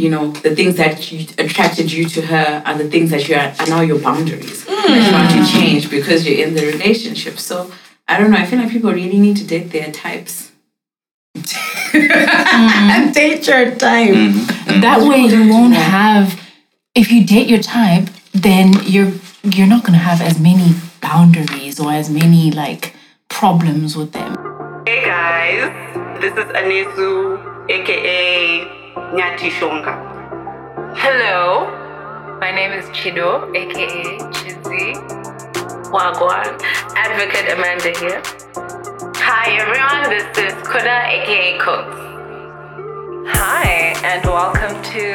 you know, the things that you, attracted you to her are the things that you are, are now your boundaries that you want to hmm. change because you're in the relationship. So I don't know. I feel like people really need to date their types. Hmm. Date your time. Hmm. that way you won't have if you date your type then you're you're not going to have as many boundaries or as many like problems with them Hey guys, this is Anesu, aka Nyati Shonga. Hello, my name is Chido, aka Chizzy. Wagwan, Advocate Amanda here. Hi everyone, this is Kuda, aka Cooks. Hi, and welcome to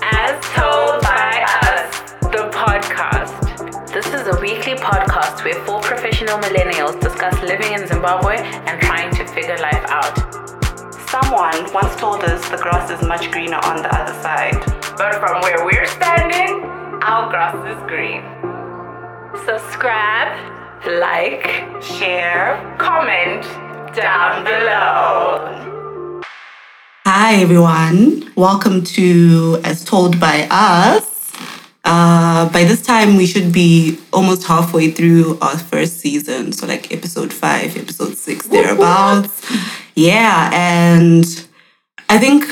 As Told by Us, the podcast. This is a weekly podcast where four professional millennials discuss living in Zimbabwe and trying to figure life out. Someone once told us the grass is much greener on the other side. But from where we're standing, our grass is green. Subscribe, like, Share. comment down below. Hi, everyone. Welcome to As Told by Us. Uh, by this time, we should be almost halfway through our first season. So, like episode five, episode six, thereabouts. Yeah. And I think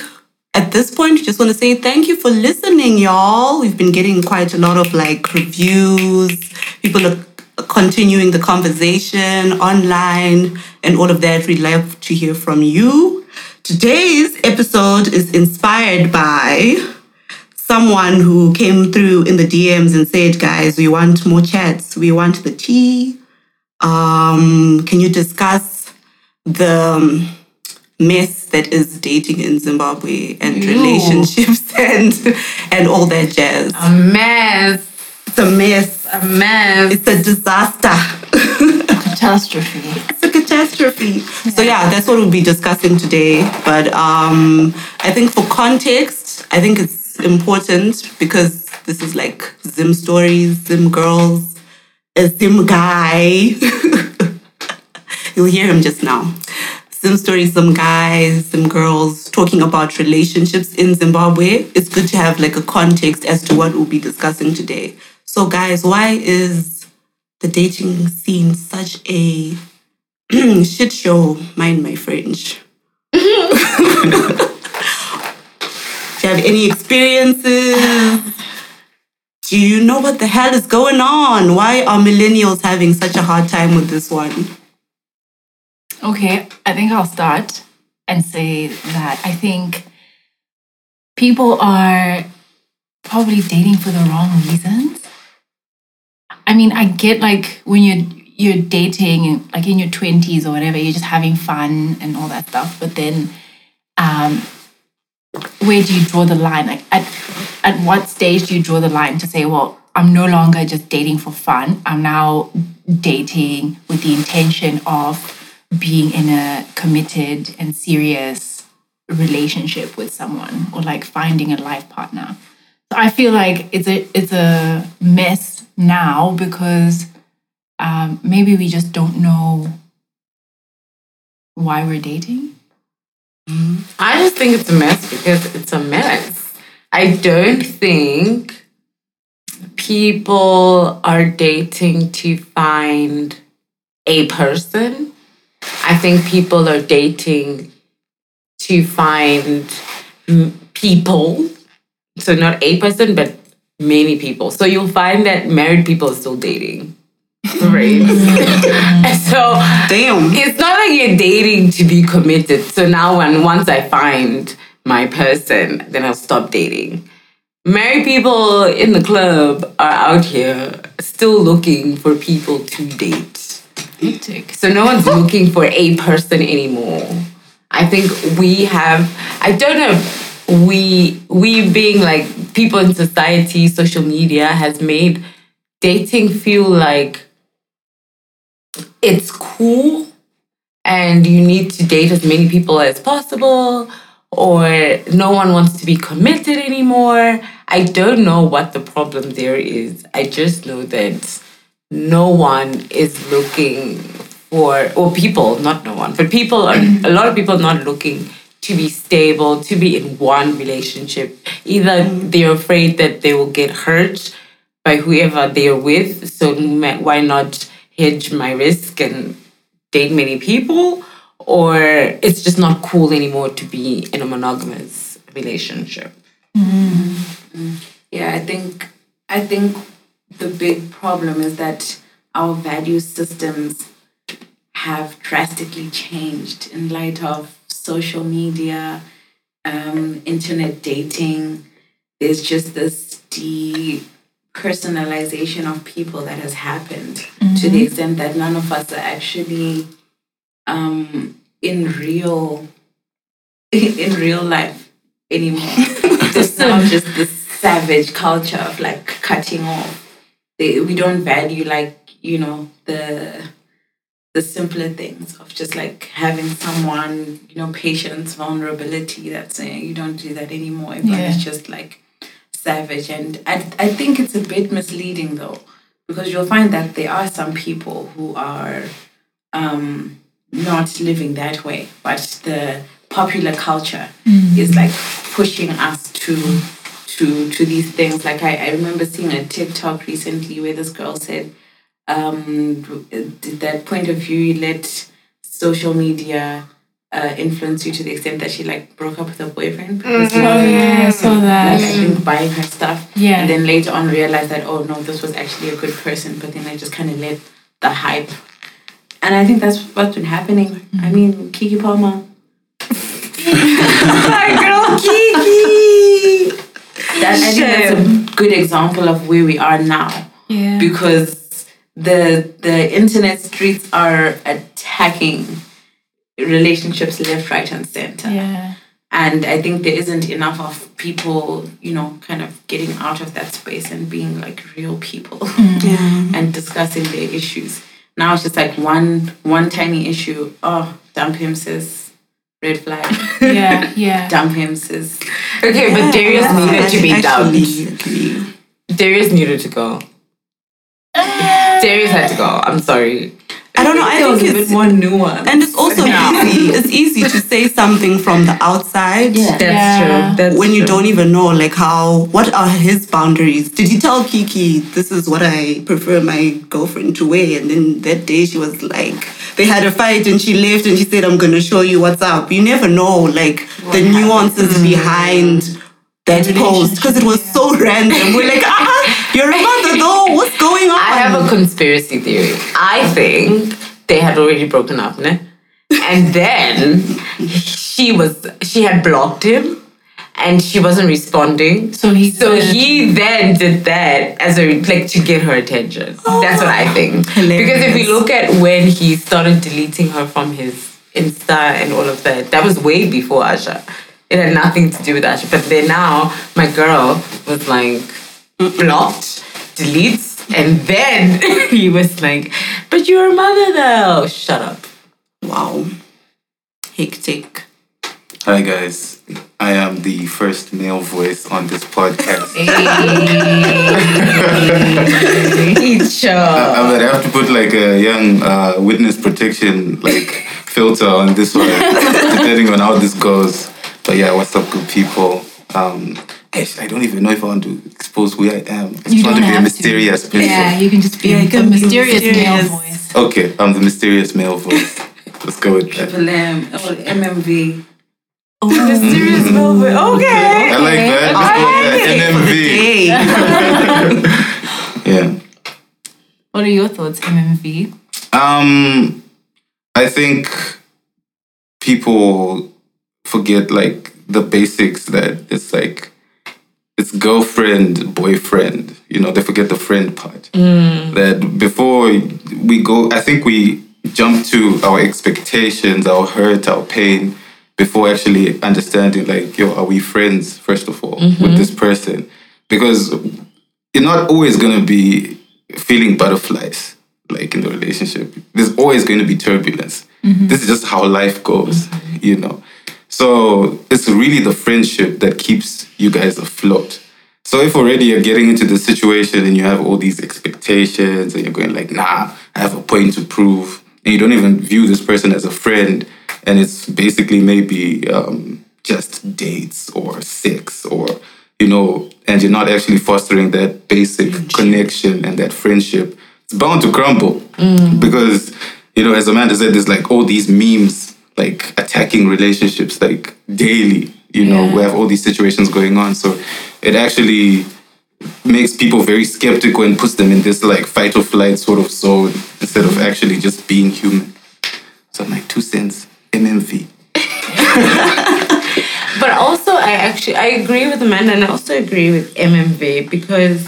at this point, just want to say thank you for listening, y'all. We've been getting quite a lot of like reviews. People are continuing the conversation online and all of that. We'd love to hear from you. Today's episode is inspired by someone who came through in the DMs and said, guys, we want more chats. We want the tea. Um, can you discuss the um, mess that is dating in Zimbabwe and relationships and and all that jazz? A mess. It's a mess. A mess. It's a disaster. A catastrophe it's a catastrophe. So yeah, that's what we'll be discussing today. But um, I think for context, I think it's important because this is like Zim stories, Zim girls, a Zim guy. You'll hear him just now. Zim stories, some guys, some girls talking about relationships in Zimbabwe. It's good to have like a context as to what we'll be discussing today. So guys, why is the dating scene such a shit show, mind my French. Do you have any experiences? Do you know what the hell is going on? Why are millennials having such a hard time with this one? Okay i think i'll start and say that i think people are probably dating for the wrong reasons. I mean i get like when you're you're dating like in your 20s or whatever you're just having fun and all that stuff but then um where do you draw the line? Like at at what stage do you draw the line to say well i'm no longer just dating for fun. I'm now dating with the intention of being in a committed and serious relationship with someone or like finding a life partner so i feel like it's a it's a mess now because um, maybe we just don't know why we're dating I just think it's a mess because it's a mess. I don't think people are dating to find a person. I think people are dating to find people. So, not a person, but many people. So, you'll find that married people are still dating. Right. so, Damn. it's not like you're dating to be committed. So now, when once I find my person, then I'll stop dating. Married people in the club are out here still looking for people to date. Hectic So no one's looking for a person anymore. I think we have. I don't know. We we being like people in society, social media has made dating feel like it's cool and you need to date as many people as possible or no one wants to be committed anymore. I don't know what the problem there is. I just know that no one is looking for, or people, not no one, but people are, a lot of people not looking to be stable, to be in one relationship. Either they're afraid that they will get hurt by whoever they're with, so why not hedge my risk and date many people? Or it's just not cool anymore to be in a monogamous relationship. Mm-hmm. Mm-hmm. Yeah, I think I think the big problem is that our value systems have drastically changed in light of social media, um, internet dating. There's just this depersonalization of people that has happened to the extent that none of us are actually um, in real in real life anymore. There's now just this savage culture of like cutting off. They, we don't value like you know the the simpler things of just like having someone you know patience, vulnerability. That's saying you don't do that anymore. Everyone Yeah. is just like savage, and I I think it's a bit misleading though because you'll find that there are some people who are um, not living that way, but the popular culture is like pushing us to to to these things. Like I, I remember seeing a TikTok recently where this girl said, um, did that point of view let social media uh, influence you to the extent that she like broke up with her boyfriend because he Oh wasn't yeah, I saw like I that. think buying her stuff. Yeah. And then later on realized that oh no, this was actually a good person, but then I just kind of let the hype. And I think that's what's been happening. I mean, Keke Palmer. My girl Keke. That, I think that's a good example of where we are now Yeah. because the the internet streets are attacking relationships left, right, and center. Yeah. And I think there isn't enough of people, you know, kind of getting out of that space and being like real people mm. and discussing their issues. Now it's just like one one tiny issue. Oh, dump him sis. Red flag. Yeah. Yeah. dump him sis. Okay, but Darius needed to be I dumped. actually. Darius needed to go. Uh, Darius had to go. I'm sorry. I don't know. I There was think a bit it's more nuance. and it's also easy. It's easy to say something from the outside. Yeah. That's Yeah. true. That's when you true. don't even know like how what are his boundaries did he tell Keke this is what i prefer my girlfriend to wear and then that day she was like they had a fight and she left and she said i'm gonna show you what's up you never know like the nuances mm. behind that post because it was so random we're like ah you're a mother though what's going on I have a conspiracy theory. I think they had already broken up, ne? And then she was she had blocked him and she wasn't responding. So he so did- he then did that as a like to get her attention. That's what I think. Because if we Hilarious. look at when he started deleting her from his Insta and all of that, that was way before Usher. It had nothing to do with Usher. But then now my girl was like blocked, deletes, and then he was like, "But you're a mother, though." Shut up. wow hectic Hi guys, I am the first male voice on this podcast. Each I would have to put like a young uh, witness protection like filter on this one, depending on how this goes. But yeah, what's up, good people? Um, yes, I don't even know if I want to expose who I am. I just You want to be a mysterious to. person. Yeah, you can just be Yeah, a can be mysterious male voice. Okay, I'm the mysterious male voice. Let's go with that. Triple M, oh, MMV. mysterious velvet. Okay. I like that. Let's go with that. MMV. Yeah. What are your thoughts, MMV? Um, I think people forget like the basics that it's like it's girlfriend, boyfriend. You know, they forget the friend part. Mm. That before we go, I think we jump to our expectations, our hurt, our pain before actually understanding like, yo, are we friends first of all with mm-hmm. this person? Because you're not always gonna be feeling butterflies like in the relationship. There's always going to be turbulence. Mm-hmm. This is just how life goes, mm-hmm. you know. So it's really the friendship that keeps you guys afloat. So if already you're getting into the situation and you have all these expectations and you're going like, nah, I have a point to prove, and you don't even view this person as a friend, and it's basically maybe um, just dates or sex or you know, and you're not actually fostering that basic connection and that friendship, it's bound to crumble. Because you know, as Amanda said, there's like all these memes like attacking relationships like daily. You know, we have all these situations going on, so it actually makes people very skeptical and puts them in this like fight or flight sort of zone instead of actually just being human. So my two cents, MMV. But also, I actually I agree with Amanda, and I also agree with MMV because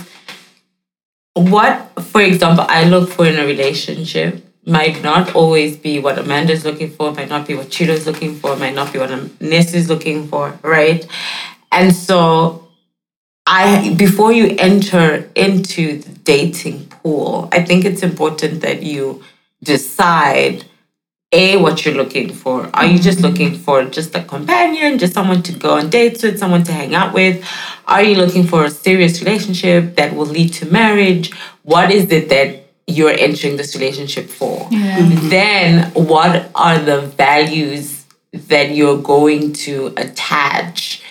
what, for example, I look for in a relationship might not always be what Amanda's looking for, might not be what Chido's looking for, might not be what Ness is looking for, right? And so I before you enter into the dating pool, I think it's important that you decide a what you're looking for. Are you just looking for just a companion, just someone to go on dates with, someone to hang out with? Are you looking for a serious relationship that will lead to marriage? What is it that you're entering this relationship for? Mm-hmm. Then what are the values that you're going to attach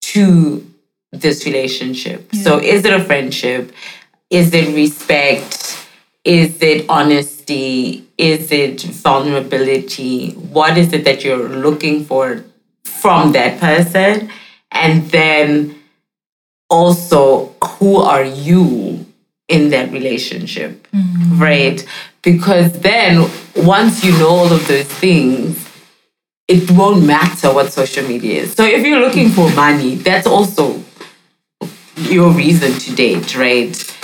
to this relationship? So is it a friendship? Is it respect? Is it honesty? Is it vulnerability? What is it that you're looking for from that person? And then also, who are you in that relationship? Mm-hmm. Right? Because then, once you know all of those things, it won't matter what social media is. So if you're looking for money, that's also your reason to date, right?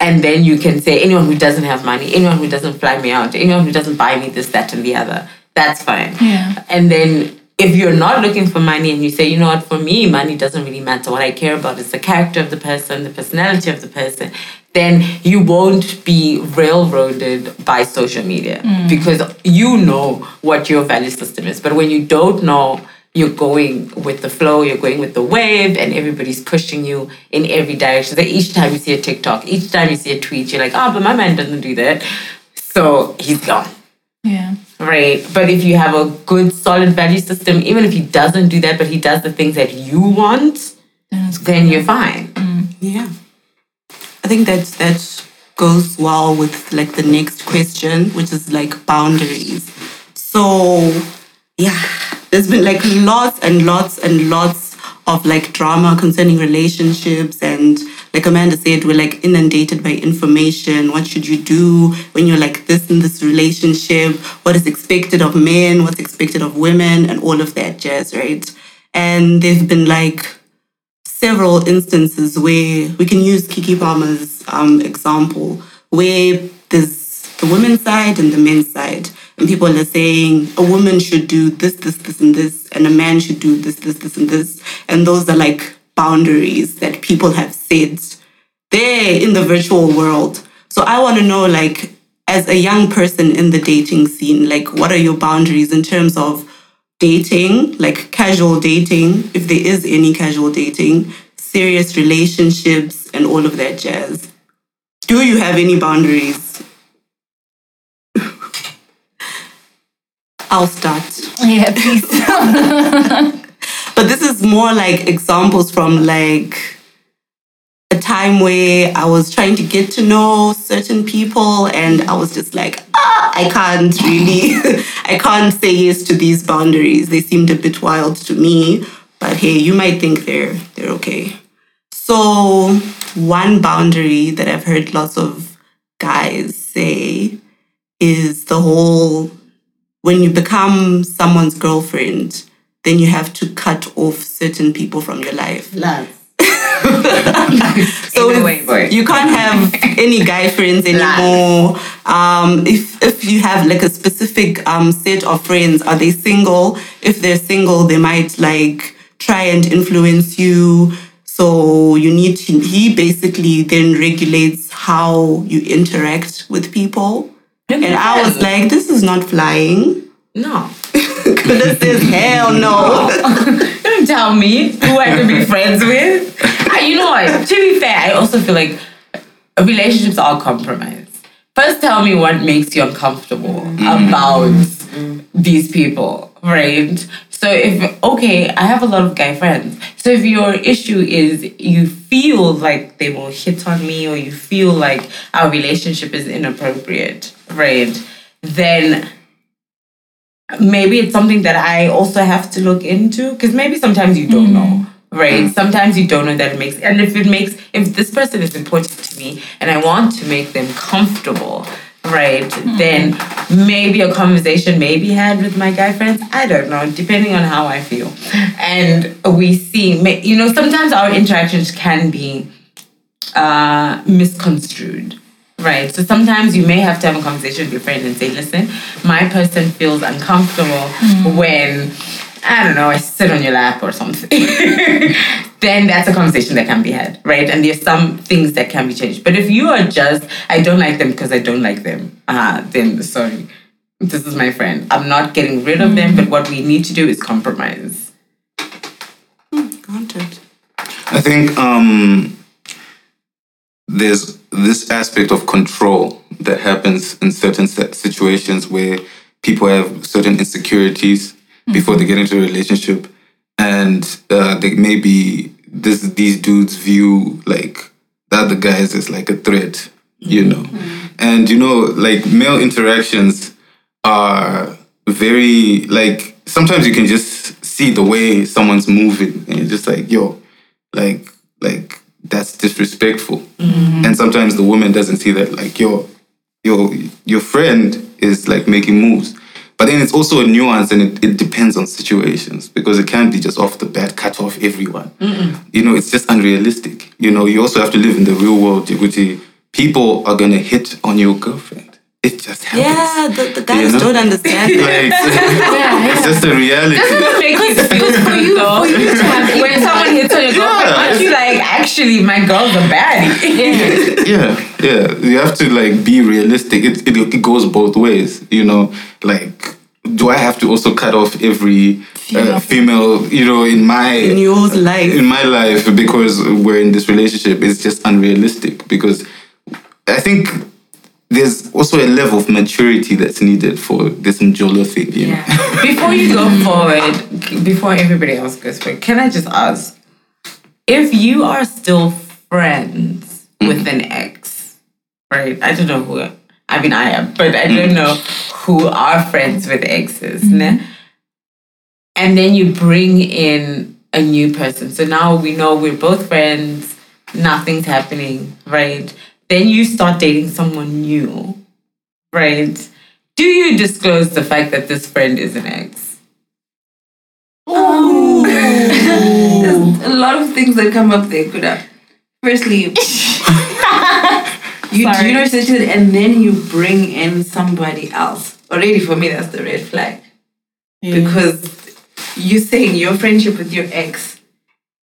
And then you can say anyone who doesn't have money, anyone who doesn't fly me out, anyone who doesn't buy me this, that, and the other, that's fine. Yeah. And then if you're not looking for money and you say, you know what, for me, money doesn't really matter. What I care about is the character of the person, the personality of the person, then you won't be railroaded by social media hmm. because you know what your value system is. But when you don't know, you're going with the flow, you're going with the wave, and everybody's pushing you in every direction. So each time you see a TikTok, each time you see a tweet, you're like, oh, but my man doesn't do that. So he's gone. Yeah. Right. But if you have a good, solid value system, even if he doesn't do that, but he does the things that you want, then you're fine. Mm. Yeah. I think that that goes well with like the next question, which is like boundaries. So yeah, there's been like lots and lots and lots of like drama concerning relationships and like Amanda said, we're like inundated by information. What should you do when you're like this in this relationship? What is expected of men? What's expected of women? And all of that jazz, right? And there's been like several instances where we can use Keke Palmer's um, example, where there's the women's side and the men's side. And people are saying a woman should do this, this, this, and this, and a man should do this, this, this, and this. And those are like boundaries that people have set there in the virtual world. So I want to know, like, as a young person in the dating scene, like, what are your boundaries in terms of dating, like casual dating, if there is any casual dating, serious relationships, and all of that jazz. Do you have any boundaries? I'll start. Yeah, please. But this is more like examples from like a time where I was trying to get to know certain people and I was just like, I can't really, I can't say yes to these boundaries. They seemed a bit wild to me, but hey, you might think they're they're okay. So one boundary that I've heard lots of guys say is the whole when you become someone's girlfriend, then you have to cut off certain people from your life. Love. So In a way, you can't have any guy friends anymore. Um, if if you have like a specific um, set of friends, are they single? If they're single, they might like try and influence you. So you need to. He basically then regulates how you interact with people. And I was like, this is not flying. No. Kuda says, hell no. Don't tell me who I can be friends with. You know what? To be fair, I also feel like relationships are compromise. First, tell me what makes you uncomfortable mm. about mm. these people, right? So if okay, I have a lot of guy friends. So if your issue is you feel like they will hit on me or you feel like our relationship is inappropriate, right? Then maybe it's something that I also have to look into because maybe sometimes you don't mm. know. Right. Mm. Sometimes you don't know that it makes, and if it makes, if this person is important to me and I want to make them comfortable, right, mm. then maybe a conversation may be had with my guy friends. I don't know, depending on how I feel. And we see, you know, sometimes our interactions can be uh, misconstrued. Right. So sometimes you may have to have a conversation with your friend and say, listen, my person feels uncomfortable mm. when, I don't know, I sit on your lap or something. then that's a conversation that can be had. Right. And there's some things that can be changed. But if you are just, I don't like them because I don't like them, uh, then sorry. This is my friend. I'm not getting rid of them, but what we need to do is compromise. Granted. I think um, there's this aspect of control that happens in certain situations where people have certain insecurities before they mm-hmm. get into a relationship, and uh, they maybe this these dudes view like the other guys as like a threat, you mm-hmm. know, and you know like male interactions are very like sometimes you can just see the way someone's moving and you're just like yo like like that's disrespectful. Mm-hmm. And sometimes the woman doesn't see that like yo your your friend is like making moves but then it's also a nuance and it, it depends on situations because it can't be just off the bat cut off everyone you know it's just unrealistic you know you also have to live in the real world Djibouti. people are gonna hit on your girlfriend it just happens Yeah, the, the guys know? don't understand that. like, it's just a reality make you feel for you, for you to have, when someone hits on your girlfriend, Yeah. aren't you like, actually, my girl's a baddie? yeah yeah you have to like be realistic it, it, it goes both ways you know like do i have to also cut off every uh, female you know in my In your life. in my life because we're in this relationship it's just unrealistic because i think there's also a level of maturity that's needed for this njolo thing you know? Yeah. Before you go forward, before everybody else goes forward, can I just ask if you are still friends with an ex, right? I don't know who. I mean, I am, but I don't mm. know who are friends with exes. Mm-hmm. ne? And then you bring in a new person. So now we know we're both friends. Nothing's happening, right? Then you start dating someone new, right? Do you disclose the fact that this friend is an ex? There's a lot of things that come up there, could have. Firstly, you do know situation and then you bring in somebody else. Already for me, that's the red flag. Because you saying your friendship with your ex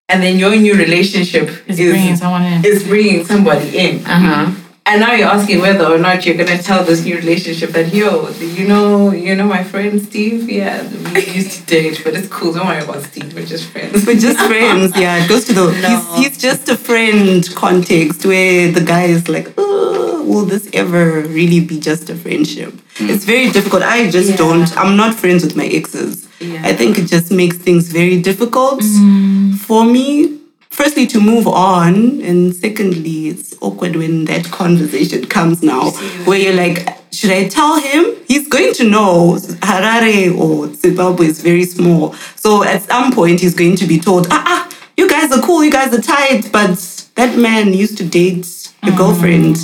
and then your new relationship Is is, bringing someone in. is bringing somebody in. Uh huh. And now you're asking whether or not you're gonna tell this new relationship that yo, you know, you know my friend Steve, yeah, we used to date, but it's cool. Don't worry about Steve. We're just friends. We're just friends, yeah. It goes to the No. he's, he's just a friend context where the guy is like, oh, will this ever really be just a friendship? Mm. It's very difficult. I just Yeah. don't. I'm not friends with my exes. Yeah. I think it just makes things very difficult mm. for me. Firstly, to move on, and secondly, it's awkward when that conversation comes now, where you're like, should I tell him? He's going to know Harare or Zimbabwe is very small. So at some point, he's going to be told, ah, ah, you guys are cool, you guys are tight, but that man used to date your girlfriend.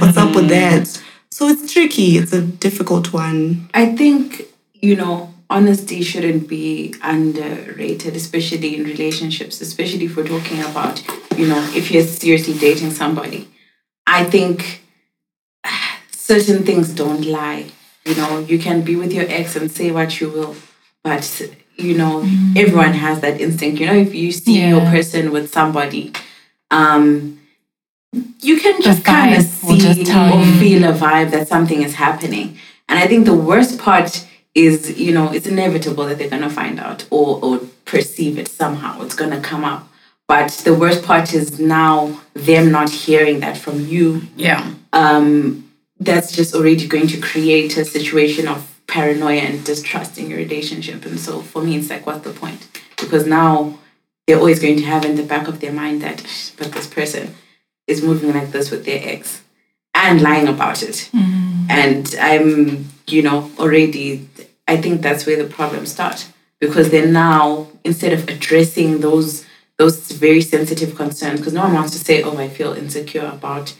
What's up with that? So it's tricky. It's a difficult one. I think, you know, honesty shouldn't be underrated, especially in relationships, especially if we're talking about, you know, if you're seriously dating somebody. I think certain things don't lie. You know, you can be with your ex and say what you will, but, you know, everyone has that instinct. You know, if you see your person with somebody, um, you can just kind of see or you. feel a vibe that something is happening. And I think the worst part is, you know, it's inevitable that they're gonna find out or or perceive it somehow. It's gonna come up. But the worst part is now them not hearing that from you. Yeah. Um, that's just already going to create a situation of paranoia and distrust in your relationship. And so for me, it's like, what's the point? Because now they're always going to have in the back of their mind that, but this person is moving like this with their ex and lying about it. Mm-hmm. And I'm, you know, already, I think that's where the problems start because then now instead of addressing those those very sensitive concerns, because no one wants to say, "Oh, I feel insecure about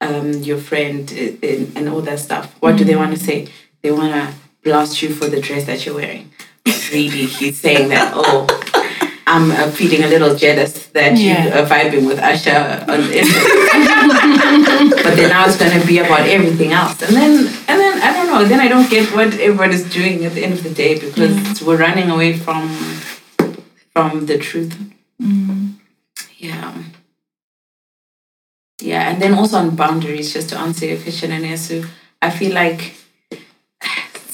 um, your friend eh, i- i- and all that stuff." What do they mm-hmm. want to say? They want to blast you for the dress that you're wearing. Really, he's saying that, "Oh." I'm uh, feeling a little jealous that Yeah. you are vibing with Usher on but then now it's gonna be about everything else, and then and then I don't know. Then I don't get what everyone is doing at the end of the day because we're running away from from the truth. Yeah. Yeah, and then also on boundaries, just to answer your question, Anesu, I feel like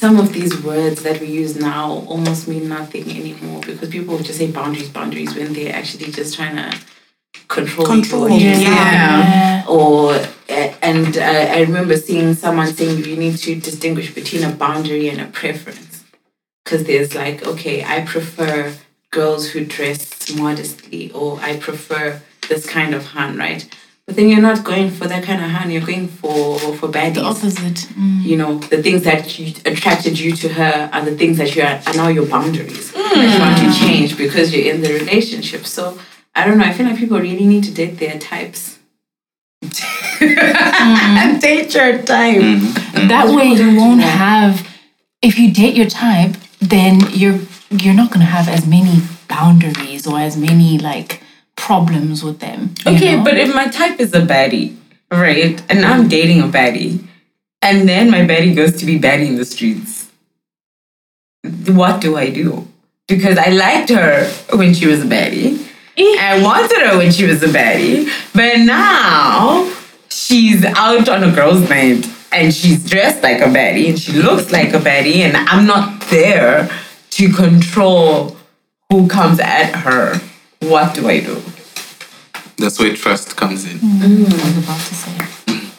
some of these words that we use now almost mean nothing anymore because people just say boundaries, boundaries when they're actually just trying to control, Control, you yeah. Yeah. or uh, and uh, I remember seeing someone saying you need to distinguish between a boundary and a preference because there's like okay I prefer girls who dress modestly or I prefer this kind of han right but then you're not going for that kind of han you're going for for baddies. The opposite. Mm. you know the things that you, attracted you to her are the things that you are, are now your boundaries. That you want to mm. change because you're in the relationship. So I don't know I feel like people really need to date their types. And date your time. Mm-hmm. Mm-hmm. That way you won't have if you date your type, then you're you're not gonna have as many boundaries or as many like problems with them. Okay, know? but if my type is a baddie, right, and I'm dating a baddie, and then my baddie goes to be baddie in the streets, what do I do? Because I liked her when she was a baddie. Eh. I wanted her when she was a baddie, but now she's out on a girl's night and she's dressed like a baddie and she looks like a baddie, and I'm not there to control who comes at her. What do I do? That's where trust comes in. I was about to say.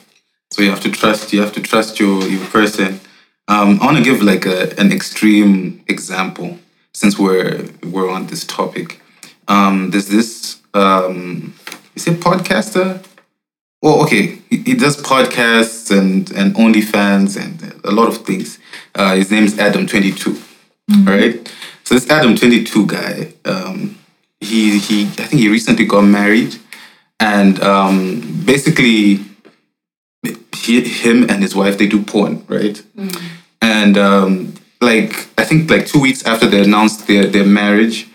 So you have to trust. You have to trust your your person. Um, I want to give like a, an extreme example since we're we're on this topic. Um, there's this um, is it podcaster? Well, okay, he, he does podcasts and and OnlyFans and a lot of things. Uh, his name is Adam Twenty right? So this Adam Twenty Two guy, um, he he I think he recently got married, and um, basically he, him and his wife they do porn right? And um like i think like two weeks after they announced their their marriage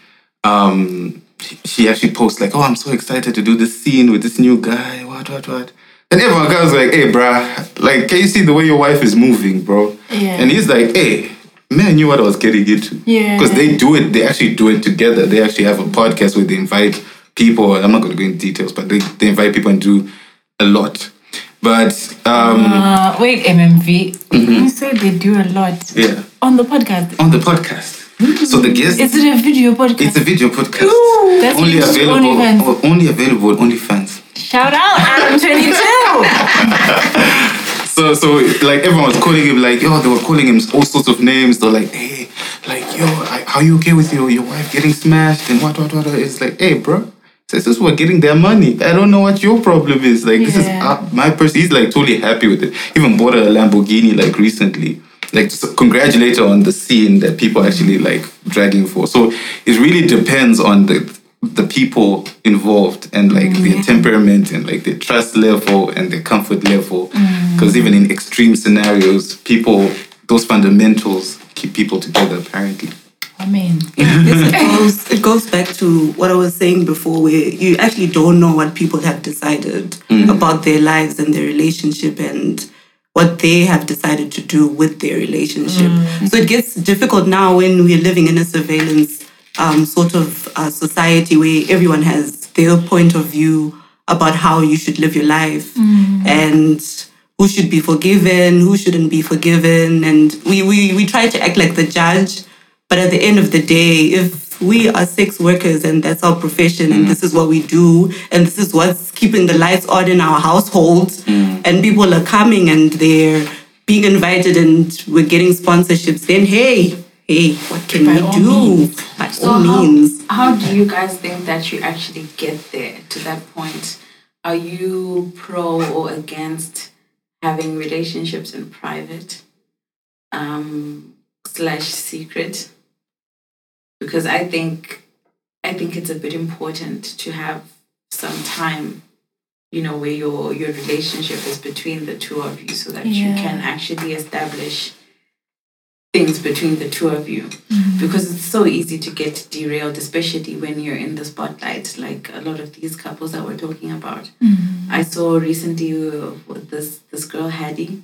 um he- she actually posts like oh i'm so excited to do this scene with this new guy what what what? And everyone goes like hey bruh like can you see the way your wife is moving bro? Yeah. and he's like hey man I knew what i was getting into Yeah. because they do it they actually do it together they actually have a podcast where they invite people i'm not going to go into details but they, they invite people and do a lot but um Uh, wait, MMV. You say they do a lot yeah on the podcast. on the podcast. So the guest, Is it a video podcast? it's a video podcast. That's only available, OnlyFans. only available OnlyFans. Shout out Adam Twenty Two. So, so like everyone was calling him like, yo, they were calling him all sorts of names. They're like, hey, like, yo, I, are you okay with your your wife getting smashed and what, what, what? It's like, hey, bro. This is we're getting their money. I don't know what your problem is. Like this is uh, my person. He's like totally happy with it. Even bought a Lamborghini like recently. Like just congratulate her on the scene that people actually like dragging for. So it really depends on the the people involved and like their temperament and like their trust level and their comfort level. Mm. Because even in extreme scenarios, people those fundamentals keep people together apparently. I mean, this goes, it goes back to what I was saying before, where you actually don't know what people have decided mm. about their lives and their relationship and what they have decided to do with their relationship. Mm. So it gets difficult now when we're living in a surveillance um, sort of uh, society where everyone has their point of view about how you should live your life and who should be forgiven, who shouldn't be forgiven. And we, we, we try to act like the judge. But at the end of the day, if we are sex workers and that's our profession and this is what we do and this is what's keeping the lights on in our households and people are coming and they're being invited and we're getting sponsorships, then hey, hey, what can By we do? means. By So all how, means. how do you guys think that you actually get there to that point? Are you pro or against having relationships in private um, slash secret? Because I think I think it's a bit important to have some time, you know, where your your relationship is between the two of you, so that you can actually establish things between the two of you Mm-hmm. because it's so easy to get derailed, especially when you're in the spotlight, like a lot of these couples that we're talking about. Mm-hmm. I saw recently uh, with this this girl Halle.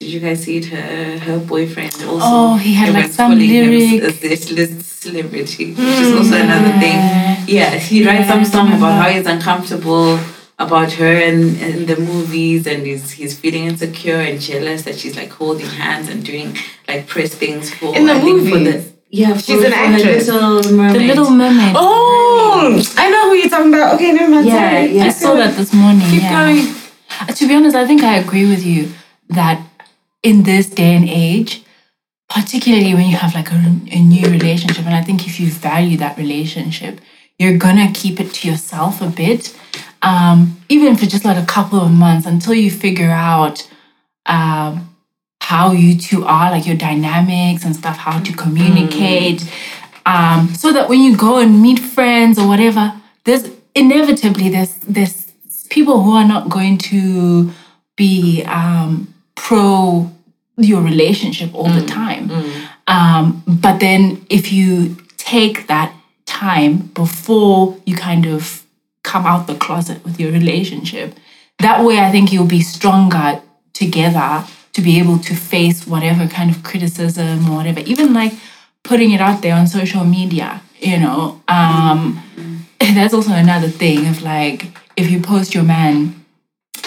Did you guys see it? Her her boyfriend also. Oh, he had, like, some lyric. a Z-list celebrity, which is also another thing. Yeah, he writes some song about how he's uncomfortable about her and, in the movies and he's he's feeling insecure and jealous that she's like holding hands and doing like press things for In the I think for the movies? yeah She's for, an for her actress. Little Mermaid. The Little Mermaid. Oh, I know who you're talking about. Okay, never mind. Yeah, Sorry. yeah. I saw that this morning. Keep yeah. going. Uh, To be honest, I think I agree with you that in this day and age, particularly when you have like a, a new relationship, and I think if you value that relationship, you're gonna keep it to yourself a bit, um, even for just like a couple of months until you figure out um, how you two are, like your dynamics and stuff, how to communicate, um, so that when you go and meet friends or whatever, there's inevitably there's there's people who are not going to be um, pro your relationship all the time. Um, but then if you take that time before you kind of come out the closet with your relationship, that way I think you'll be stronger together to be able to face whatever kind of criticism or whatever, even like putting it out there on social media, you know. Um, that's also another thing of like if you post your man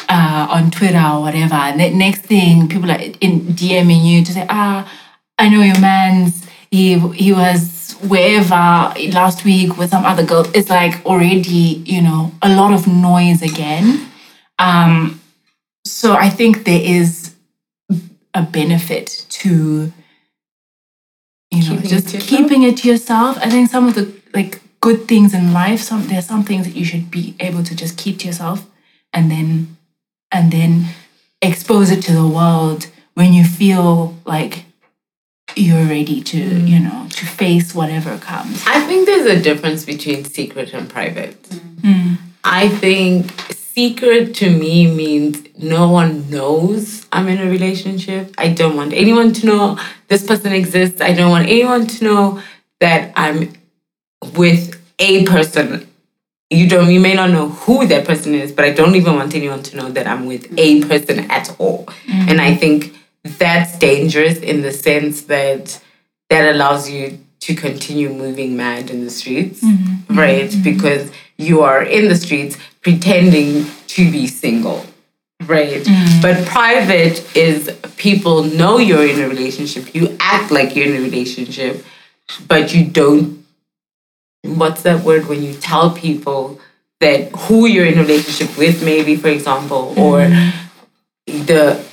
uh, on Twitter or whatever, the next thing people are in DMing you to say, ah, I know your man's he he was wherever last week with some other girl. It's like already you know a lot of noise again. Um, so I think there is a benefit to you know Keeping it just yourself? keeping it to yourself. I think some of the like good things in life, some there's some things that you should be able to just keep to yourself and then and then expose it to the world when you feel like you're ready to, you mm. know, to face whatever comes. I think there's a difference between secret and private. Mm. I think secret to me means no one knows I'm in a relationship. I don't want anyone to know this person exists. I don't want anyone to know that I'm with a person. You don't you may not know who that person is, but I don't even want anyone to know that I'm with a mm. person at all. Mm. And I think that's dangerous in the sense that that allows you to continue moving mad in the streets, mm-hmm. Mm-hmm. right? Mm-hmm. Because you are in the streets pretending to be single, right? Mm. But private is people know you're in a relationship, you act like you're in a relationship, but you don't. What's that word when you tell people that who you're in a relationship with, maybe, for example, or the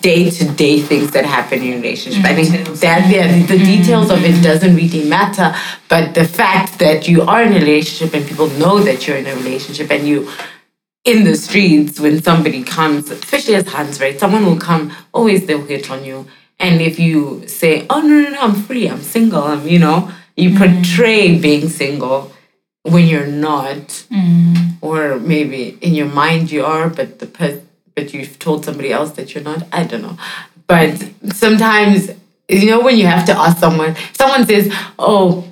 day to day things that happen in a relationship. I think that yeah, the mm-hmm. details of it doesn't really matter, but the fact that you are in a relationship and people know that you're in a relationship and you in the streets when somebody comes, especially as Hans, right? Someone will come, always they'll hit on you. And if you say, Oh no, no, no, I'm free, I'm single, I'm you know, you mm-hmm. portray being single when you're not, mm-hmm. or maybe in your mind you are, but the per- but you've told somebody else that you're not. I don't know, but sometimes you know when you have to ask someone. Someone says, "Oh,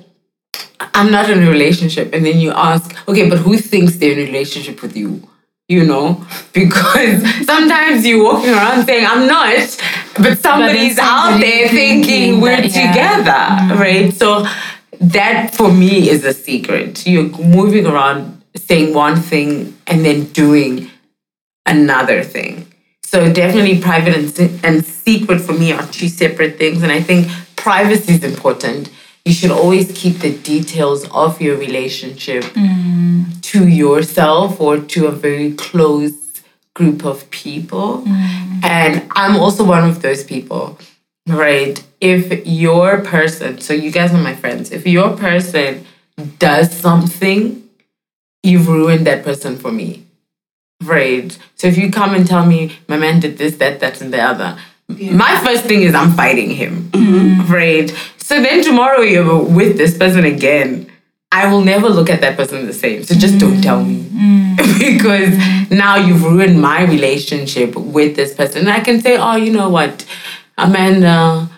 I'm not in a relationship," and then you ask, "Okay, but who thinks they're in a relationship with you?" You know, because sometimes you're walking around saying, "I'm not," but somebody's out there thinking we're that, yeah. together, right? So that for me is a secret. You're moving around saying one thing and then doing another thing. So definitely private and, se- and secret for me are two separate things. And I think privacy is important. You should always keep the details of your relationship mm. to yourself or to a very close group of people. Mm. And I'm also one of those people, right? If your person, so you guys are my friends, if your person does something, you've ruined that person for me. Right. So if you come and tell me my man did this, that, that, and the other, my first thing is I'm fighting him. Mm-hmm. Right. So then tomorrow you're with this person again. I will never look at that person the same. So just don't tell me. Mm-hmm. because now you've ruined my relationship with this person. And I can say, oh, you know what, Amanda,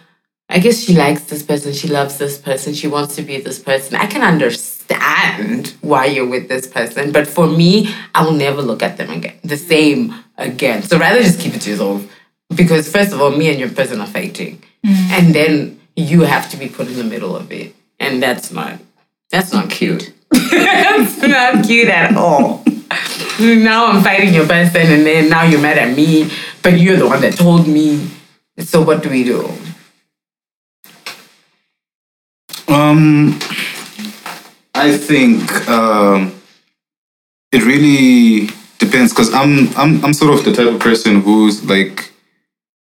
I guess she likes this person, she loves this person, she wants to be this person. I can understand why you're with this person, but for me, I will never look at them again, the same again. So rather just keep it to yourself. Because first of all, me and your person are fighting. And then you have to be put in the middle of it. And that's not that's not cute. that's not cute at all. Now I'm fighting your person and then now you're mad at me, but you're the one that told me. So what do we do? Um, I think um, it really depends because I'm I'm I'm sort of the type of person who's like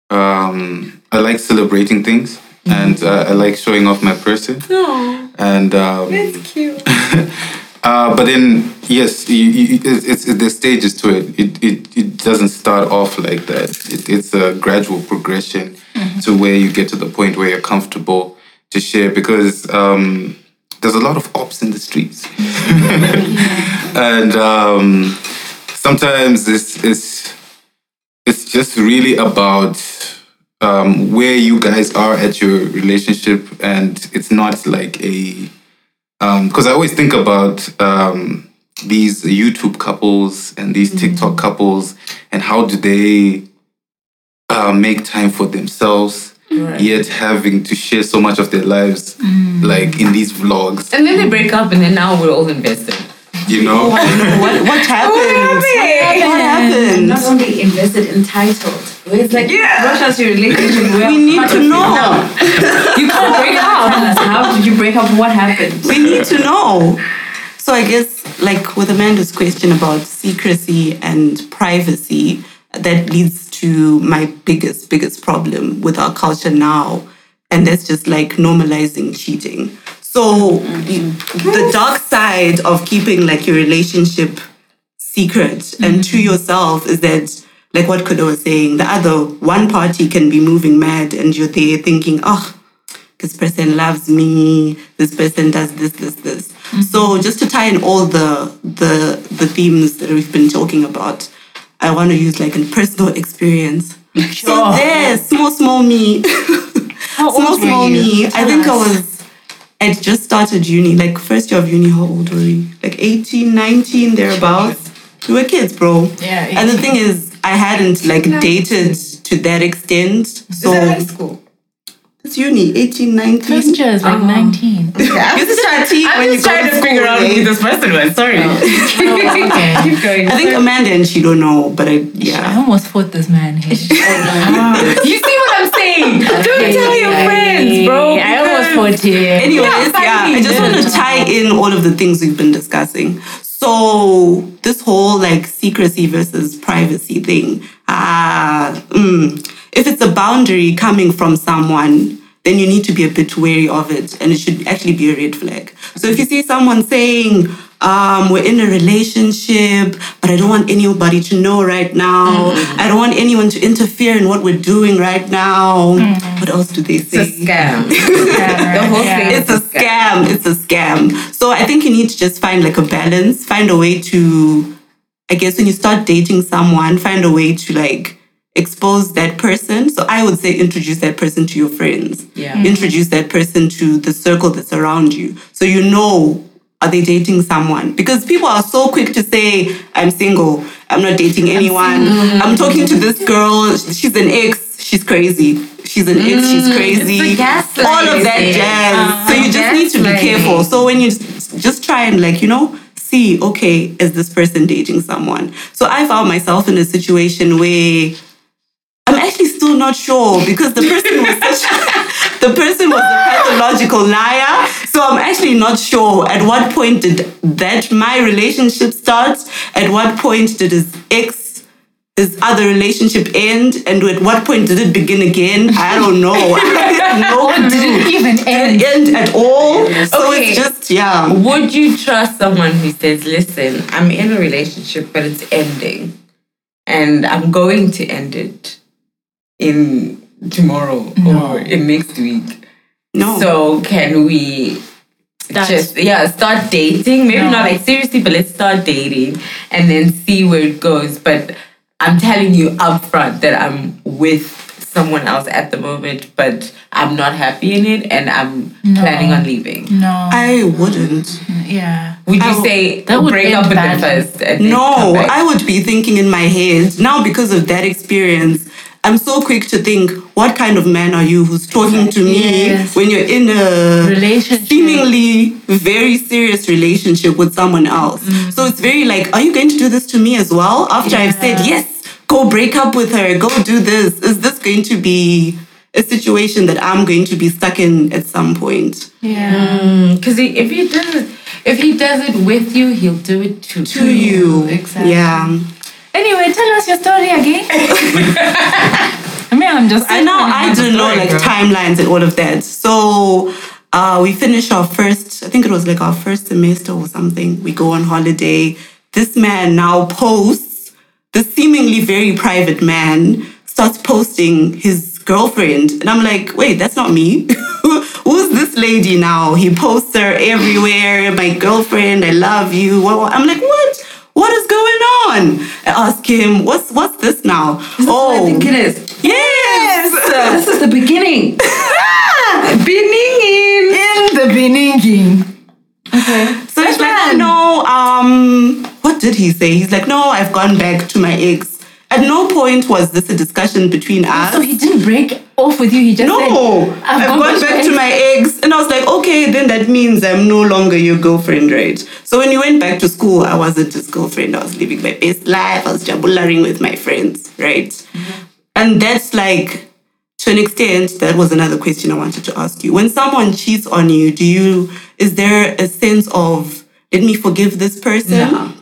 um, I like celebrating things and uh, I like showing off my person. No, And um, it's cute. uh, but then yes, you, you, it's, it's there's stages to it. It it it doesn't start off like that. It, it's a gradual progression to where you get to the point where you're comfortable to share because um, there's a lot of ops in the streets, and um, sometimes it's it's it's just really about um, where you guys are at your relationship, and it's not like a because I always think about um, these YouTube couples and these TikTok couples and how do they uh, make time for themselves, yet having to share so much of their lives, mm. like in these vlogs, And then they break up and then now we're all invested. you know? what, what happened? What happened? Not only invested, entitled. It's like, Yeah. what does your relationship? Well, We need to know. You can't break up. how did you break up? What happened? We need to know. So I guess, like with Amanda's question about secrecy and privacy, that leads to my biggest, biggest problem with our culture now. And that's just like normalizing cheating. So mm-hmm. you- mm-hmm. the dark side of keeping like your relationship secret and mm-hmm. to yourself is that like what Kudo was saying, the other one party can be moving mad and you're there thinking, oh, this person loves me, this person does this, this, this. So just to tie in all the the the themes that we've been talking about, I want to use like a personal experience. So oh. there, small, small me. How small, old were small you? me. I Tell think I was I'd just started uni, like first year of uni, how old were we? Like 18, 19, thereabouts. We were kids, bro. Yeah, And the thing is, I hadn't like dated to that extent. So school? It's uni, 18, 19. First year is like 19. This is 13 when you go trying to school, figure out eh? who this person was. Sorry. okay. Keep going. I think Amanda and she don't know, but I, yeah. I almost fought this man here. You see what I'm saying? Don't tell your friends, bro. I almost because- fought here. Anyways, Yeah, yeah, I just want to tie in all of the things we've been discussing. So this whole like secrecy versus privacy thing, ah, mm, if it's a boundary coming from someone, then you need to be a bit wary of it, and it should actually be a red flag. So if you see someone saying, um, "We're in a relationship, but I don't want anybody to know right now. I don't want anyone to interfere in what we're doing right now." What else do they say? It's a scam. the whole thing it's a scam. It's a scam. So I think you need to just find like a balance, find a way to, I guess, when you start dating someone, find a way to like expose that person. So I would say introduce that person to your friends. Yeah. Mm-hmm. Introduce that person to the circle that's around you. So you know, are they dating someone? Because people are so quick to say, I'm single, I'm not dating anyone. I'm, talking to this girl, she's an ex, she's crazy. She's an ex, she's crazy. gaslighting. All of that jazz. so you just need to be gaslighting. careful. So when you just just try and like, you know, see, okay, is this person dating someone? So I found myself in a situation where I'm actually still not sure because the person was such the person was a pathological liar. So I'm actually not sure at what point did that my relationship start? At what point did his ex his other relationship end and at what point did it begin again? I don't know. no did it even Did end? it end at all? So Okay. it's just yeah. Would you trust someone who says, listen, I'm in a relationship, but it's ending, and I'm going to end it in tomorrow or in next week? No. So can we just yeah start dating? Maybe No. not like seriously, but let's start dating and then see where it goes. But I'm telling you upfront that I'm with someone else at the moment, but I'm not happy in it, and I'm planning on leaving. No. I wouldn't. yeah. Would you I- say that would break up with them first? And No. I would be thinking in my head now because of that experience. I'm so quick to think, what kind of man are you who's talking to me Yes. when you're in a Relationship. seemingly very serious relationship with someone else? Mm. So it's very like, are you going to do this to me as well? After I've said, yes, go break up with her, go do this. Is this going to be a situation that I'm going to be stuck in at some point? Yeah. Because if he does it, if he does it with you, he'll do it to, To you. Exactly. Yeah. Anyway, tell us your story again. I mean, I'm just. I know I don't don't know like timelines and all of that. So uh, we finish our first, I think it was like our first semester or something. We go on holiday. This man now posts, The seemingly very private man starts posting his girlfriend. And I'm like, wait, that's not me. Who's this lady now? He posts her everywhere. My girlfriend, I love you. What- what- I'm like, what? What is going on? I ask him, what's what's this now? oh, I think it is. Yes. This is the beginning. Beginning. in the beginning. So he's like, no, um, what did he say? He's like, no, I've gone back to my ex. At no point was this a discussion between us. So he didn't break off with you. He just no, said, I've, gone, back to my eggs, And I was like, okay, then that means I'm no longer your girlfriend, right? So when you went back to school, I wasn't his girlfriend. I was living my best life. I was jabularing with my friends, right? And that's like, to an extent, that was another question I wanted to ask you. When someone cheats on you, do you, is there a sense of, let me forgive this person? No.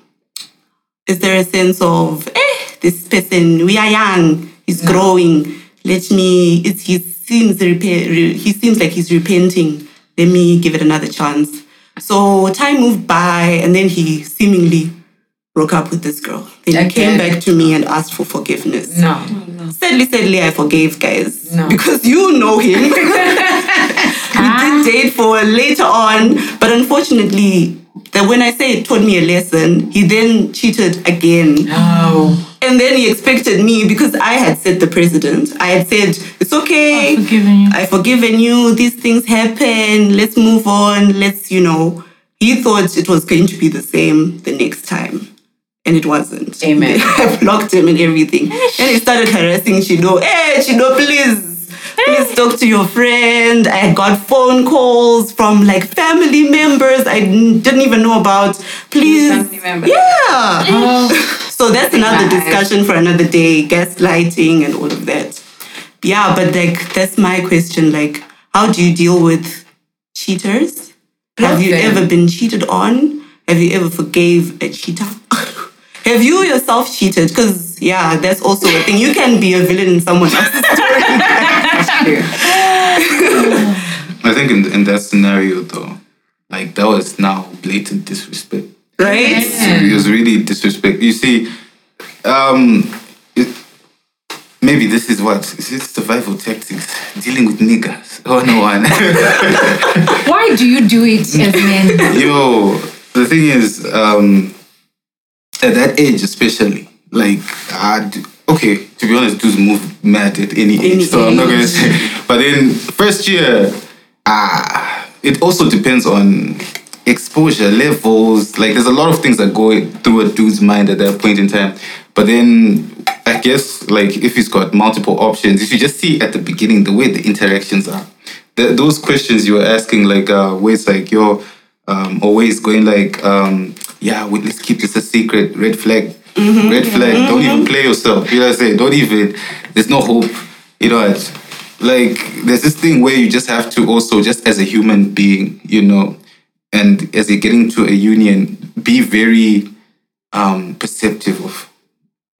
Is there a sense of, eh, this person, we are young, he's growing, let me, it's, he seems, he seems like he's repenting, let me give it another chance. So time moved by and then he seemingly broke up with this girl. Then he came back to me and asked for forgiveness. No. Sadly, sadly, I forgave, guys. No. Because you know him. we did ah. date for later on, but unfortunately, that when I say it taught me a lesson, he then cheated again. Oh. And then he expected me because I had said the president. I had said, it's okay. I've forgiven you. I've forgiven you. These things happen. Let's move on. Let's, you know. He thought it was going to be the same the next time. And it wasn't. Amen. I blocked him and everything. And he started harassing Chido. Hey, Chido, please. Please talk to your friend. I got phone calls from like family members I didn't even know about. Please. Family members. Yeah. So that's another discussion for another day, gaslighting and all of that. Yeah, but like that's my question. Like, how do you deal with cheaters? Have you ever been cheated on? Have you ever forgave a cheater? Have you yourself cheated? Because yeah, that's also a thing. You can be a villain in someone else's story. I think in, in that scenario though, like that was now blatant disrespect. Right? It was really disrespect. You see, um, it, maybe this is what is it survival tactics dealing with niggas. Oh no one. Why do you do it as men? Yo, the thing is, um, at that age especially, like, I d- okay, to be honest, dudes move mad at any age, Any so I'm not gonna say. But then first year, ah, it also depends on exposure levels. Like, there's a lot of things that go through a dude's mind at that point in time. But then. I guess, like, if he's got multiple options, if you just see at the beginning the way the interactions are, th- those questions you were asking, like, uh, where it's like, yo, um, always going like, um, yeah, we, let's keep this a secret. Red flag, red flag. Don't even play yourself. You know what I'm saying? Don't even. There's no hope. You know what? Like there's this thing where you just have to also, just as a human being, you know, and as you're getting to a union, be very um, perceptive of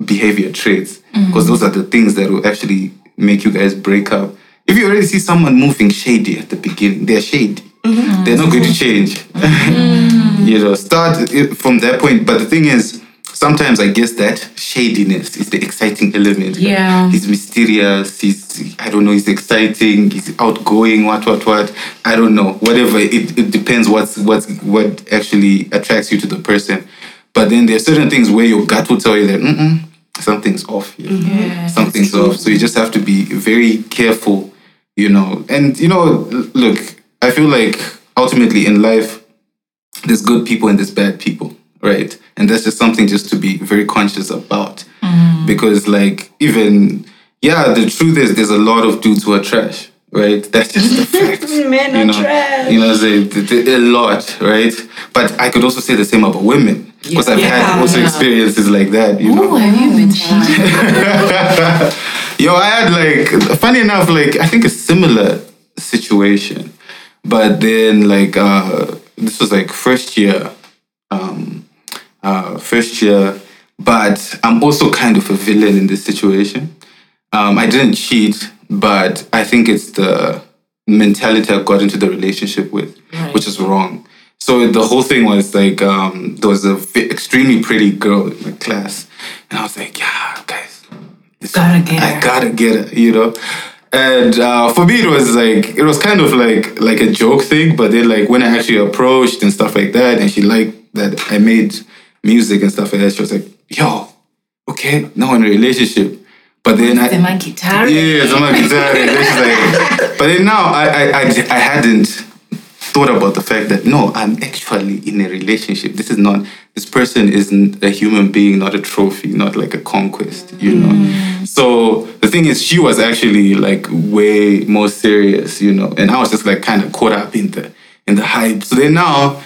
behavior traits mm. because those are the things that will actually make you guys break up. If you already see someone moving shady at the beginning, they're shady. Mm-hmm. They're not going to mm-hmm. change. you know, start from that point. But the thing is, sometimes I guess that shadiness is the exciting element. Yeah. He's mysterious. He's, I don't know, he's exciting. He's outgoing, what, what, what. I don't know. Whatever. It, it depends what's, what's, what actually attracts you to the person. But then there are certain things where your gut will tell you that, mm something's off here. something's off. So you just have to be very careful, you know. And, you know, look, I feel like ultimately in life, there's good people and there's bad people, right? And that's just something just to be very conscious about. Because, like, even, yeah, the truth is there's a lot of dudes who are trash, right? That's just the fact. Men you are know, trash. You know, th- a lot, right? But I could also say the same about women. Because I've had Yeah. also experiences like that, you know. Have you been? Yo, I had like funny enough, like I think a similar situation. But then like uh this was like first year. Um uh first year. But I'm also kind of a villain in this situation. Um I didn't cheat, but I think it's the mentality I got into the relationship with, which is wrong. So the whole thing was like um there was a v- extremely pretty girl in my class. And I was like, yeah, guys, Gotta get I her. gotta get it, you know. And uh, for me, it was like it was kind of like like a joke thing. But then, like when I actually approached and stuff like that, and she liked that I made music and stuff like that, she was like, "Yo, okay, now in a relationship." But then I, Am I guitar? yeah, so I'm like, exactly. Then she's like, but then now I, I, I, I hadn't thought about the fact that no, I'm actually in a relationship. This is not, this person isn't a human being, not a trophy, not like a conquest, you know? So the thing is, she was actually like way more serious, you know? And I was just like kind of caught up in the, in the hype. So then now,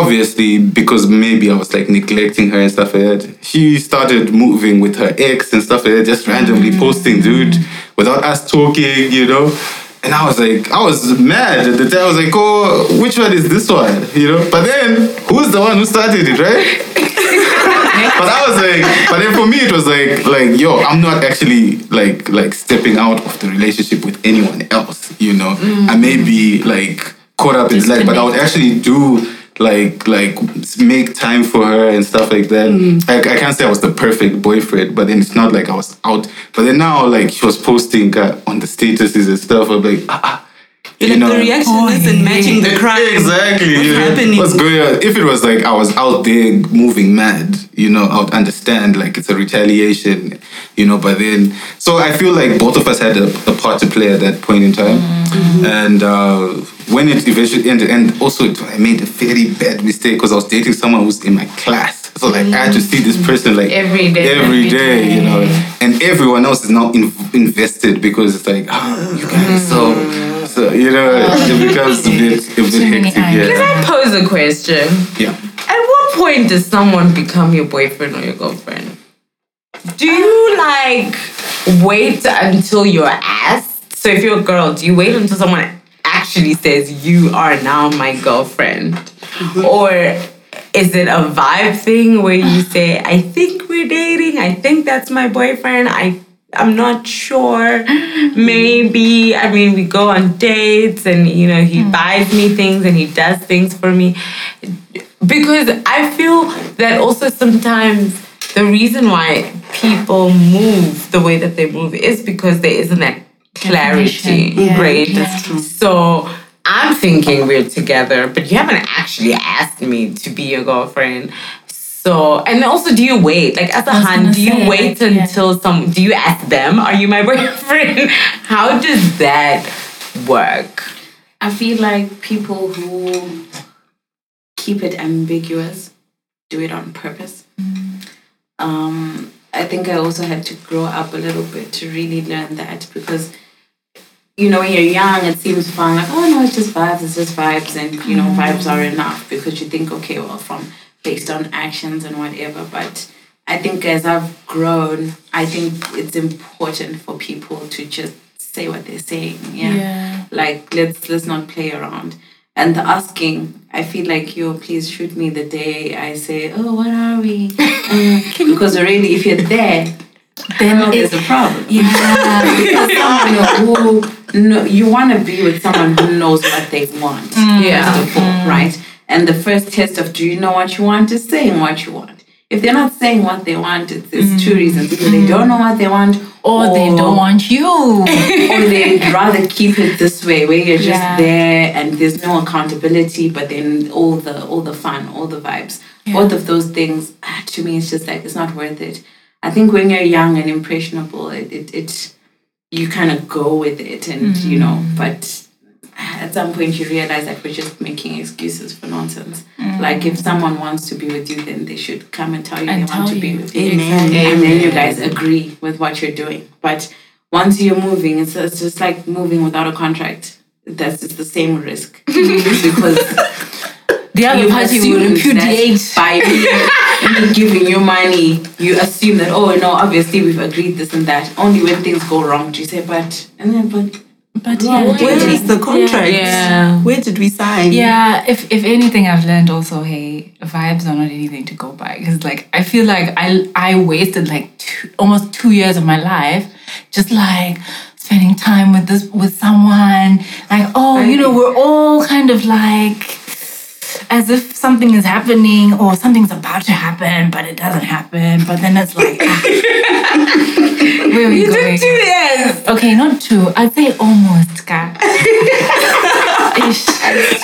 obviously because maybe I was like neglecting her and stuff like that, she started moving with her ex and stuff like that, just randomly mm. posting, dude, without us talking, you know. And I was like, I was mad at the time. I was like, oh, which one is this one? You know. But then, who's the one who started it, right? but I was like, but then for me it was like, like, yo, I'm not actually like, like stepping out of the relationship with anyone else. You know, mm. I may be like caught up in life, but I would actually do like like make time for her and stuff like that. Like I can't say I was the perfect boyfriend, but then it's not like I was out. But then now like she was posting uh, on the statuses and stuff. I'm like ah. ah Like the reaction isn't matching the crime. Exactly. What's you know, happening? What's going on? If it was like I was out there moving mad, you know, I would understand like it's a retaliation, you know, but then, so I feel like both of us had a, a part to play at that point in time. Mm-hmm. And uh, when it eventually ended, and also it, I made a very bad mistake because I was dating someone who's in my class. So like I had to see this person like Every day, every every day, you know, and everyone else is now in, invested because it's like, ah, you guys, so, so you know, it becomes a bit, a bit hectic. eyes. Can I pose a question? yeah. At what point does someone become your boyfriend or your girlfriend? Do you like wait until you're asked? So if you're a girl, do you wait until someone actually says you are now my girlfriend? Mm-hmm. Or is it a vibe thing where you say, I think we're dating, I think that's my boyfriend, I I'm not sure. Maybe. I mean, we go on dates and, you know, he mm. buys me things and he does things for me. Because I feel that also sometimes the reason why people move the way that they move is because there isn't that clarity. Yeah, right? yeah. So I'm thinking we're together, but you haven't actually asked me to be your girlfriend. So, and also, do you wait? Like, as a hun, do you say, wait like, yeah. until some, do you ask them, are you my boyfriend? How does that work? I feel like people who keep it ambiguous do it on purpose. Um, I think I also had to grow up a little bit to really learn that because, you know, when you're young, it seems fun, like, oh no, it's just vibes, it's just vibes, and, you know, vibes are enough because you think, okay, well, from based on actions and whatever. But I think as I've grown, I think it's important for people to just say what they're saying. Yeah. Yeah. Like let's let's not play around. And the asking, I feel like yo, please shoot me the day I say, oh, what are we? Uh, because already, if you're there, then there's a problem. yeah. Because someone who no, you want to be with someone who knows what they want. Mm. Yeah. First of all, right? And the first test of do you know what you want is saying what you want. If they're not saying what they want, it's, it's mm. two reasons. Either they don't know what they want, or they don't want you. or they'd rather keep it this way, where you're just Yeah. there and there's no accountability, but then all the all the fun, all the vibes, Yeah. both of those things, ah, to me, it's just like it's not worth it. I think when you're young and impressionable, it it, it you kind of go with it, and you know, Mm. but at some point you realize that we're just making excuses for nonsense. Mm. Like if someone wants to be with you, then they should come and tell you And they want tell to be with you Amen. and then you guys agree with what you're doing. But once you're moving, it's, it's just like moving without a contract. That's just the same risk because The other you party will assume repudiate. that by me, me giving you money, you assume that oh no, obviously we've agreed this and that. Only when things go wrong do you say but and then but But Well, yeah, Where is the contract? Yeah. Where did we sign? Yeah, if if anything, I've learned also, hey, vibes are not anything to go by. Because like I feel like I I wasted like two, almost two years of my life just like spending time with this with someone. Like oh, you know, we're all kind of like as if something is happening or something's about to happen, but it doesn't happen. But then it's like, ah. where are we going? did two years. Okay, not two. I'd say almost, guy. Ish.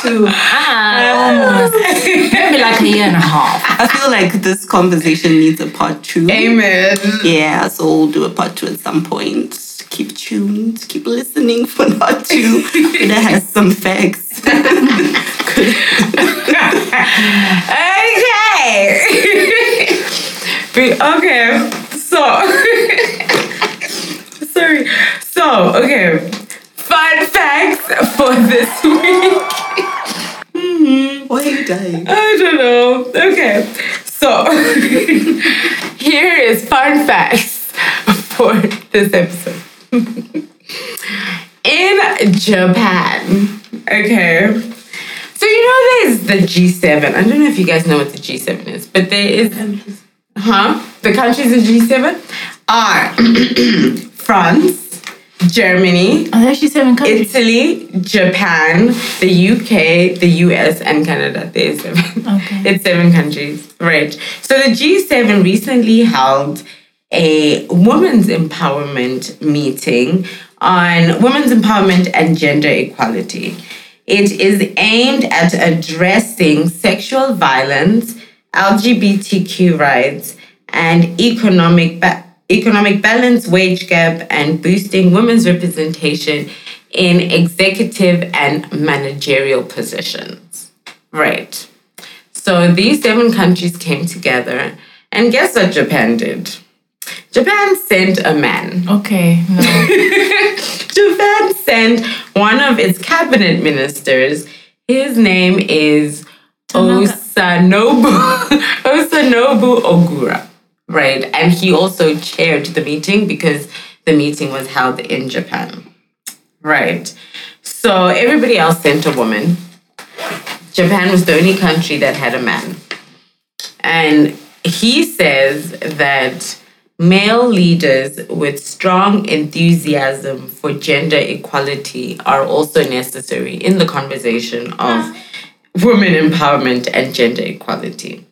two. Ah, almost. Maybe like a year and a half. I feel like this conversation needs a part two. Amen. Yeah, so we'll do a part two at some point. Keep tuned, keep listening for not two. that has some facts. Okay. Okay. So, sorry. So, okay. Fun facts for this week. Mm-hmm. Why are you dying? I don't know. Okay. So, here is fun facts for this episode. In Japan, okay. So you know there's the G7. I don't know if you guys know what the G7 is, but there is huh? The countries in G7 are France, Germany, Oh, there's seven countries. Italy, Japan, the UK, the US, and Canada. There's seven. Okay. It's seven countries. Right. So the G7 recently held a women's empowerment meeting on women's empowerment and gender equality. It is aimed at addressing sexual violence, LGBTQ rights, and economic ba- economic balance, wage gap, and boosting women's representation in executive and managerial positions. Right. So these seven countries came together, and guess what Japan did? Japan sent a man. Okay, no. Japan sent one of its cabinet ministers. His name is Masanobu Masanobu Ogura. Right. And he also chaired the meeting because the meeting was held in Japan. Right. So everybody else sent a woman. Japan was the only country that had a man. And he says that male leaders with strong enthusiasm for gender equality are also necessary in the conversation of women empowerment and gender equality.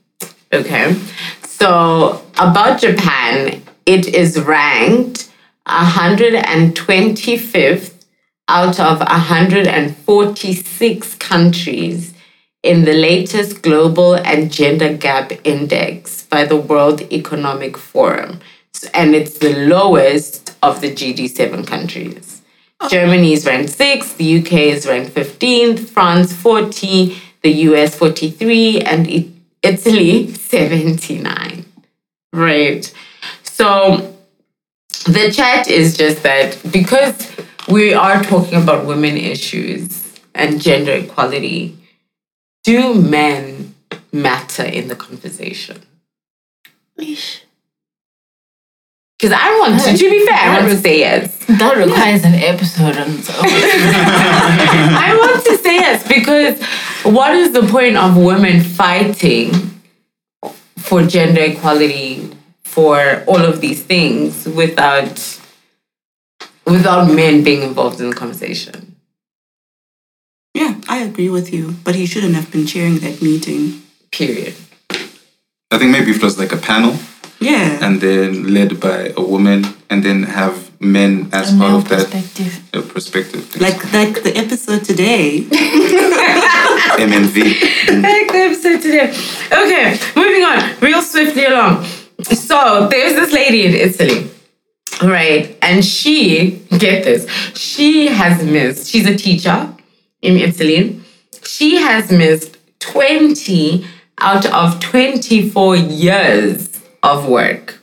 Okay. So, about Japan, it is ranked 125th out of 146 countries in the latest Global and Gender Gap Index by the World Economic Forum. And it's the lowest of the GD7 countries. Oh. Germany is ranked 6th, the UK is ranked 15th, France 40, the US 43, and I- Italy 79. Right. So the chat is just that because we are talking about women issues and gender equality, do men matter in the conversation? Because I want to, to be fair, I want to say yes. that requires an episode on its own. I want to say yes because what is the point of women fighting for gender equality for all of these things without without men being involved in the conversation. Yeah, I agree with you. But he shouldn't have been chairing that meeting. Period. I think maybe if it was like a panel Yeah. and then led by a woman and then have men as A part of that perspective. uh, perspective. like like the episode today. MMV. Like the episode today. Okay, moving on, real swiftly along. So there's this lady in Italy, right? And she, get this, she has missed, she's a teacher in Italy. She has missed 20 out of 24 years of work.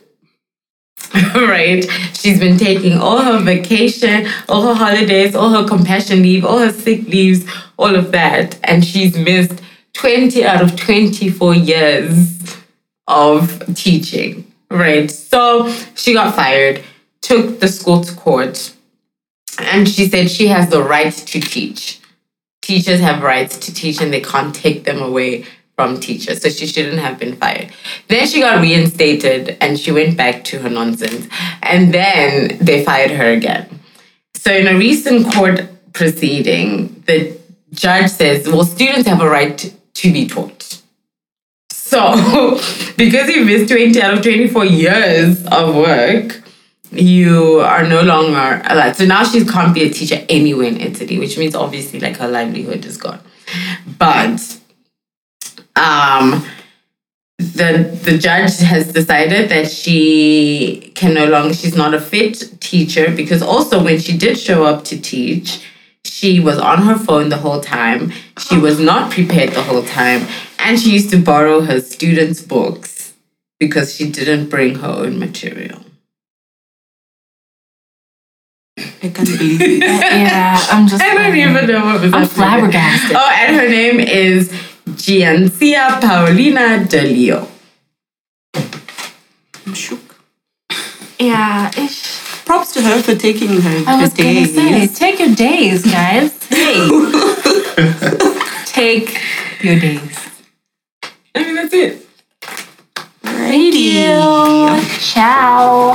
right? She's been taking all her vacation, all her holidays, all her compassion leave, all her sick leaves, all of that. And she's missed 20 out of 24 years of teaching, right? So she got fired, took the school to court, and she said she has the right to teach. Teachers have rights to teach and they can't take them away from teachers. So she shouldn't have been fired. Then she got reinstated and she went back to her nonsense. And then they fired her again. So in a recent court proceeding, the judge says, well, students have a right to, to be taught. So because you missed 20 out of 24 years of work, you are no longer allowed. So now she can't be a teacher anywhere in Italy, which means obviously like her livelihood is gone. But um the the judge has decided that she can no longer she's not a fit teacher because also when she did show up to teach she was on her phone the whole time she was not prepared the whole time and she used to borrow her students books because she didn't bring her own material I can't believe it. Yeah, I'm just. I don't even know what was I'm flabbergasted. Oh, and her name is Giancia Paulina De Leo. I'm shook. Yeah, ish. Props to her for taking her, I her was gonna days. say, take your days, guys. Hey, take your days. I mean, that's it. Thank you. Ciao.